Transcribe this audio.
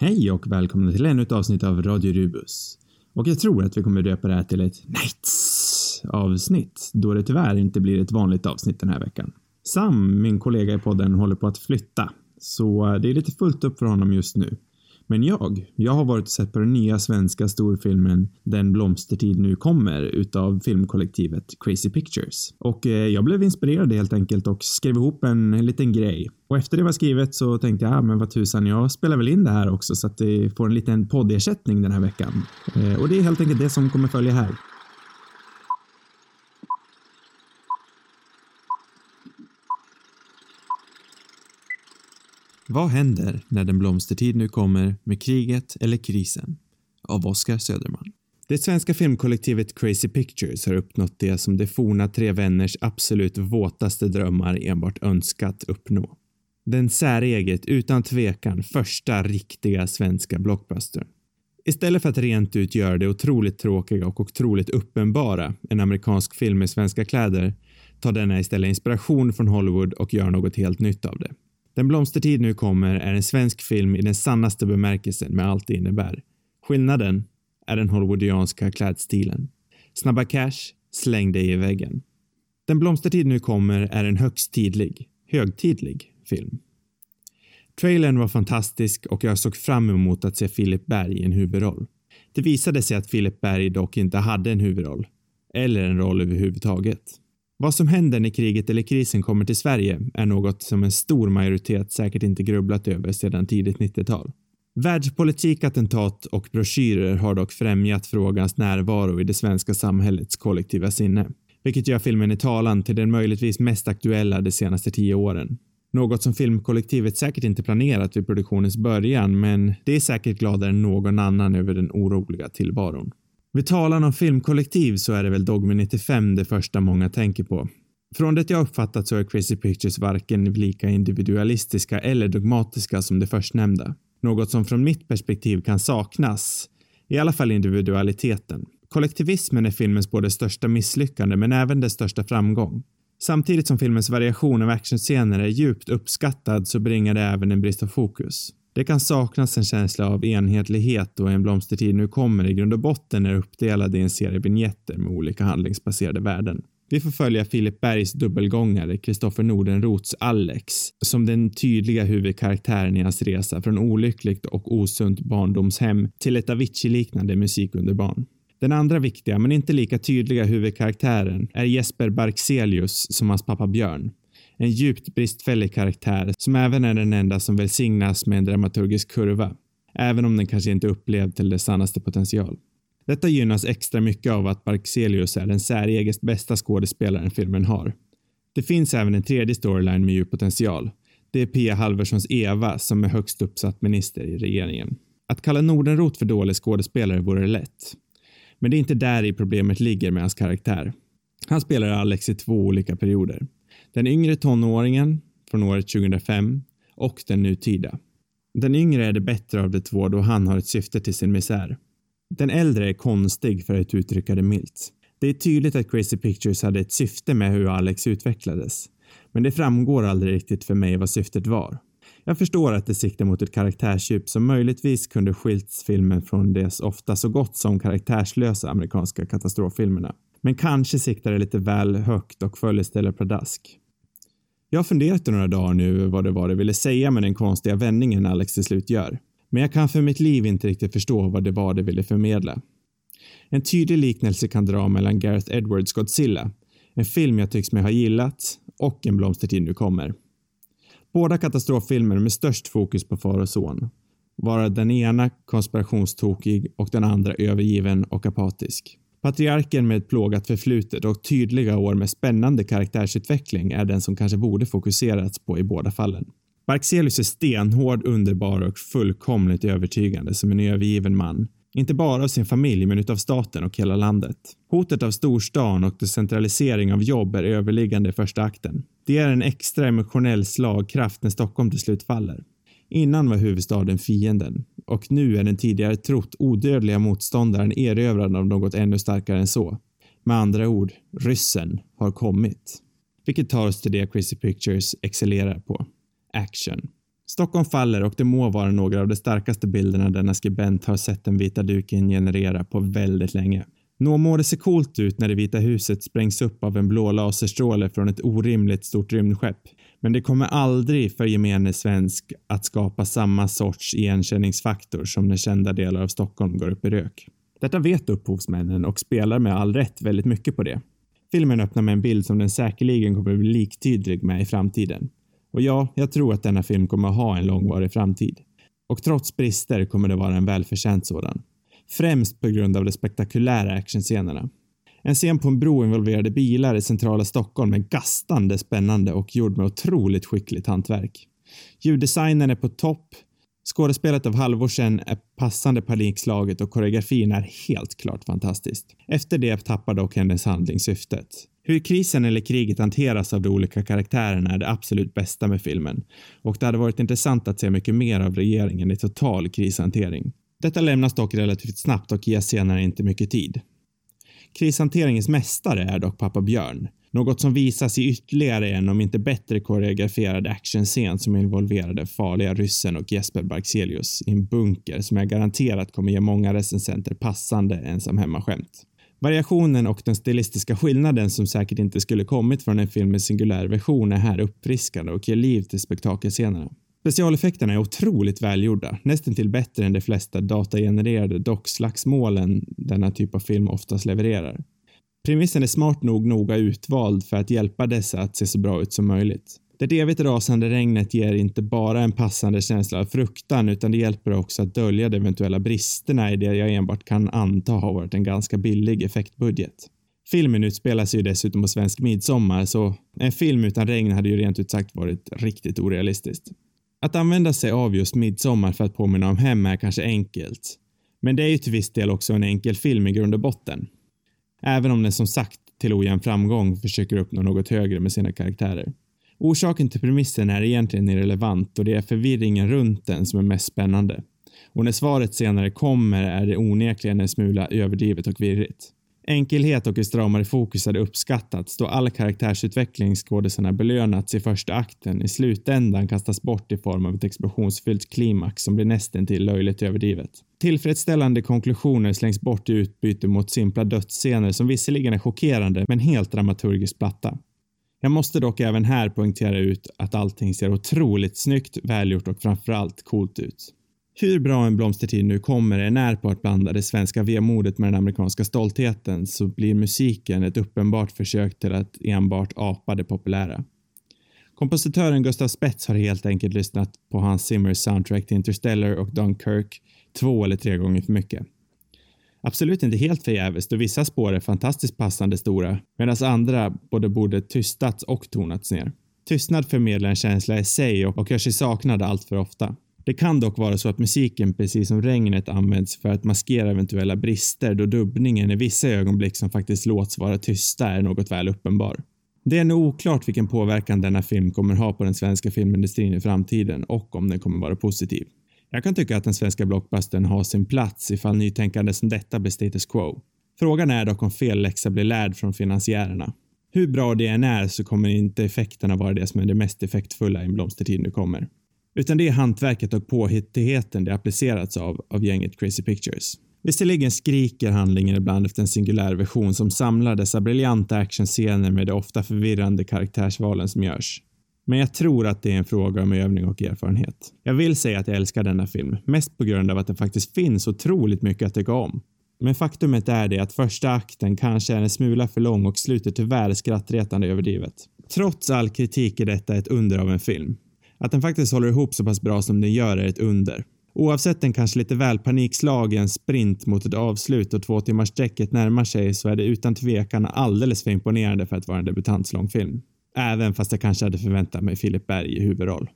Hej och välkomna till ännu ett avsnitt av Radio Rubus. Och jag tror att vi kommer döpa det här till ett Nights avsnitt, då det tyvärr inte blir ett vanligt avsnitt den här veckan. Sam, min kollega i podden, håller på att flytta, så det är lite fullt upp för honom just nu. Men jag, jag har varit och sett på den nya svenska storfilmen Den blomstertid nu kommer utav filmkollektivet Crazy Pictures. Och eh, jag blev inspirerad helt enkelt och skrev ihop en, en liten grej. Och efter det var skrivet så tänkte jag, ah, men vad tusan, jag spelar väl in det här också så att det får en liten poddersättning den här veckan. Eh, och det är helt enkelt det som kommer följa här. Vad händer när den blomstertid nu kommer med kriget eller krisen? Av Oskar Söderman. Det svenska filmkollektivet Crazy Pictures har uppnått det som de forna tre vänners absolut våtaste drömmar enbart önskat uppnå. Den säreget, utan tvekan, första riktiga svenska blockbustern. Istället för att rent ut göra det otroligt tråkiga och otroligt uppenbara, en amerikansk film med svenska kläder, tar denna istället inspiration från Hollywood och gör något helt nytt av det. Den blomstertid nu kommer är en svensk film i den sannaste bemärkelsen med allt det innebär. Skillnaden är den hollywoodianska klädstilen. Snabba cash, släng dig i väggen. Den blomstertid nu kommer är en högstidlig, högtidlig film. Trailern var fantastisk och jag såg fram emot att se Filip Berg i en huvudroll. Det visade sig att Filip Berg dock inte hade en huvudroll. Eller en roll överhuvudtaget. Vad som händer när kriget eller krisen kommer till Sverige är något som en stor majoritet säkert inte grubblat över sedan tidigt 90-tal. Världspolitik, attentat och broschyrer har dock främjat frågans närvaro i det svenska samhällets kollektiva sinne, vilket gör filmen i talan till den möjligtvis mest aktuella de senaste tio åren. Något som filmkollektivet säkert inte planerat vid produktionens början, men det är säkert gladare än någon annan över den oroliga tillvaron. Vid talan om filmkollektiv så är det väl Dogme 95 det första många tänker på. Från det jag uppfattat så är Crazy Pictures varken lika individualistiska eller dogmatiska som det förstnämnda. Något som från mitt perspektiv kan saknas, i alla fall individualiteten. Kollektivismen är filmens både största misslyckande men även dess största framgång. Samtidigt som filmens variation av actionscener är djupt uppskattad så bringar det även en brist av fokus. Det kan saknas en känsla av enhetlighet och en blomstertid nu kommer i grund och botten är uppdelad i en serie vignetter med olika handlingsbaserade värden. Vi får följa Filip Bergs dubbelgångare Kristoffer Nordenroths Alex som den tydliga huvudkaraktären i hans resa från olyckligt och osunt barndomshem till ett Avicii-liknande musikunderbarn. Den andra viktiga, men inte lika tydliga huvudkaraktären är Jesper Barkselius som hans pappa Björn. En djupt bristfällig karaktär som även är den enda som välsignas med en dramaturgisk kurva, även om den kanske inte upplevd till dess sannaste potential. Detta gynnas extra mycket av att Barkselius är den säreget bästa skådespelaren filmen har. Det finns även en tredje storyline med djup potential. Det är Pia Halverssons Eva som är högst uppsatt minister i regeringen. Att kalla Nordenroth för dålig skådespelare vore lätt. Men det är inte där i problemet ligger med hans karaktär. Han spelar Alex i två olika perioder. Den yngre tonåringen från året 2005 och den nutida. Den yngre är det bättre av de två då han har ett syfte till sin misär. Den äldre är konstig för att uttrycka det milt. Det är tydligt att Crazy Pictures hade ett syfte med hur Alex utvecklades. Men det framgår aldrig riktigt för mig vad syftet var. Jag förstår att det siktar mot ett karaktärsdjup som möjligtvis kunde skilts filmen från dess ofta så gott som karaktärslösa amerikanska katastroffilmerna. Men kanske siktar det lite väl högt och föll istället pladask. Jag har funderat i några dagar nu vad det var det ville säga med den konstiga vändningen Alex till slut gör. Men jag kan för mitt liv inte riktigt förstå vad det var det ville förmedla. En tydlig liknelse kan dra mellan Gareth Edwards Godzilla, en film jag tycks mig ha gillat, och En blomstertid nu kommer. Båda katastroffilmer med störst fokus på far och son. Vara den ena konspirationstokig och den andra övergiven och apatisk. Patriarken med ett plågat förflutet och tydliga år med spännande karaktärsutveckling är den som kanske borde fokuserats på i båda fallen. Barkselius är stenhård, underbar och fullkomligt övertygande som en övergiven man. Inte bara av sin familj, men utav staten och hela landet. Hotet av storstan och decentralisering av jobb är överliggande i första akten. Det är en extra emotionell slagkraft när Stockholm till slut faller. Innan var huvudstaden fienden och nu är den tidigare trott odödliga motståndaren erövrad av något ännu starkare än så. Med andra ord, ryssen har kommit. Vilket tar oss till det Crazy Pictures excellerar på. Action. Stockholm faller och det må vara några av de starkaste bilderna denna skribent har sett den vita duken generera på väldigt länge. Nå må det se coolt ut när det vita huset sprängs upp av en blå laserstråle från ett orimligt stort rymdskepp. Men det kommer aldrig för gemene svensk att skapa samma sorts igenkänningsfaktor som när kända delar av Stockholm går upp i rök. Detta vet upphovsmännen och spelar med all rätt väldigt mycket på det. Filmen öppnar med en bild som den säkerligen kommer bli liktydlig med i framtiden. Och ja, jag tror att denna film kommer ha en långvarig framtid. Och trots brister kommer det vara en välförtjänt sådan. Främst på grund av de spektakulära actionscenerna. En scen på en bro involverade bilar i centrala Stockholm är gastande spännande och gjord med otroligt skickligt hantverk. Ljuddesignen är på topp, skådespelet av Halvorsen är passande panikslaget och koreografin är helt klart fantastiskt. Efter det tappar dock hennes handling syftet. Hur krisen eller kriget hanteras av de olika karaktärerna är det absolut bästa med filmen och det hade varit intressant att se mycket mer av regeringen i total krishantering. Detta lämnas dock relativt snabbt och ges senare inte mycket tid. Krishanteringens mästare är dock pappa Björn, något som visas i ytterligare en om inte bättre koreograferad actionscen som involverade farliga ryssen och Jesper Barkselius i en bunker som jag garanterat kommer ge många recensenter passande ensam-hemma-skämt. Variationen och den stilistiska skillnaden som säkert inte skulle kommit från en film med singulär version är här uppfriskande och ger liv till spektakelscenerna. Specialeffekterna är otroligt välgjorda, nästan till bättre än de flesta datagenererade dockslagsmålen denna typ av film oftast levererar. Premissen är smart nog noga utvald för att hjälpa dessa att se så bra ut som möjligt. Det evigt rasande regnet ger inte bara en passande känsla av fruktan utan det hjälper också att dölja de eventuella bristerna i det jag enbart kan anta har varit en ganska billig effektbudget. Filmen utspelar sig ju dessutom på svensk midsommar så en film utan regn hade ju rent ut sagt varit riktigt orealistiskt. Att använda sig av just midsommar för att påminna om hem är kanske enkelt. Men det är ju till viss del också en enkel film i grund och botten. Även om den som sagt till ojämn framgång försöker uppnå något högre med sina karaktärer. Orsaken till premissen är egentligen irrelevant och det är förvirringen runt den som är mest spännande. Och när svaret senare kommer är det onekligen en smula överdrivet och virrigt. Enkelhet och ett stramare fokus hade uppskattats då all karaktärsutveckling skådisarna belönats i första akten i slutändan kastas bort i form av ett explosionsfyllt klimax som blir nästan till löjligt överdrivet. Tillfredsställande konklusioner slängs bort i utbyte mot simpla dödsscener som visserligen är chockerande men helt dramaturgiskt platta. Jag måste dock även här poängtera ut att allting ser otroligt snyggt, välgjort och framförallt coolt ut. Hur bra en blomstertid nu kommer är när på att blanda det svenska vemodet med den amerikanska stoltheten så blir musiken ett uppenbart försök till att enbart apa det populära. Kompositören Gustav Spets har helt enkelt lyssnat på Hans Zimmers soundtrack till Interstellar och Dunkirk två eller tre gånger för mycket. Absolut inte helt förgäves då vissa spår är fantastiskt passande stora medan andra både borde tystats och tonats ner. Tystnad förmedlar en känsla i sig och gör sig saknad allt för ofta. Det kan dock vara så att musiken, precis som regnet, används för att maskera eventuella brister då dubbningen i vissa ögonblick som faktiskt låts vara tysta är något väl uppenbar. Det är nog oklart vilken påverkan denna film kommer ha på den svenska filmindustrin i framtiden och om den kommer vara positiv. Jag kan tycka att den svenska blockbustern har sin plats ifall nytänkande som detta blir status quo. Frågan är dock om fel läxa blir lärd från finansiärerna. Hur bra det än är så kommer inte effekterna vara det som är det mest effektfulla i en blomstertid nu kommer. Utan det är hantverket och påhittigheten det applicerats av, av gänget Crazy Pictures. Visserligen skriker handlingen ibland efter en singulär version som samlar dessa briljanta actionscener med de ofta förvirrande karaktärsvalen som görs. Men jag tror att det är en fråga om övning och erfarenhet. Jag vill säga att jag älskar denna film, mest på grund av att det faktiskt finns otroligt mycket att tycka om. Men faktumet är det att första akten kanske är en smula för lång och slutet tyvärr skrattretande överdrivet. Trots all kritik är detta ett under av en film. Att den faktiskt håller ihop så pass bra som den gör är ett under. Oavsett en kanske lite väl panikslagen sprint mot ett avslut och två timmars sträcket närmar sig så är det utan tvekan alldeles för imponerande för att vara en debutantslångfilm. Även fast jag kanske hade förväntat mig Filip Berg i huvudroll.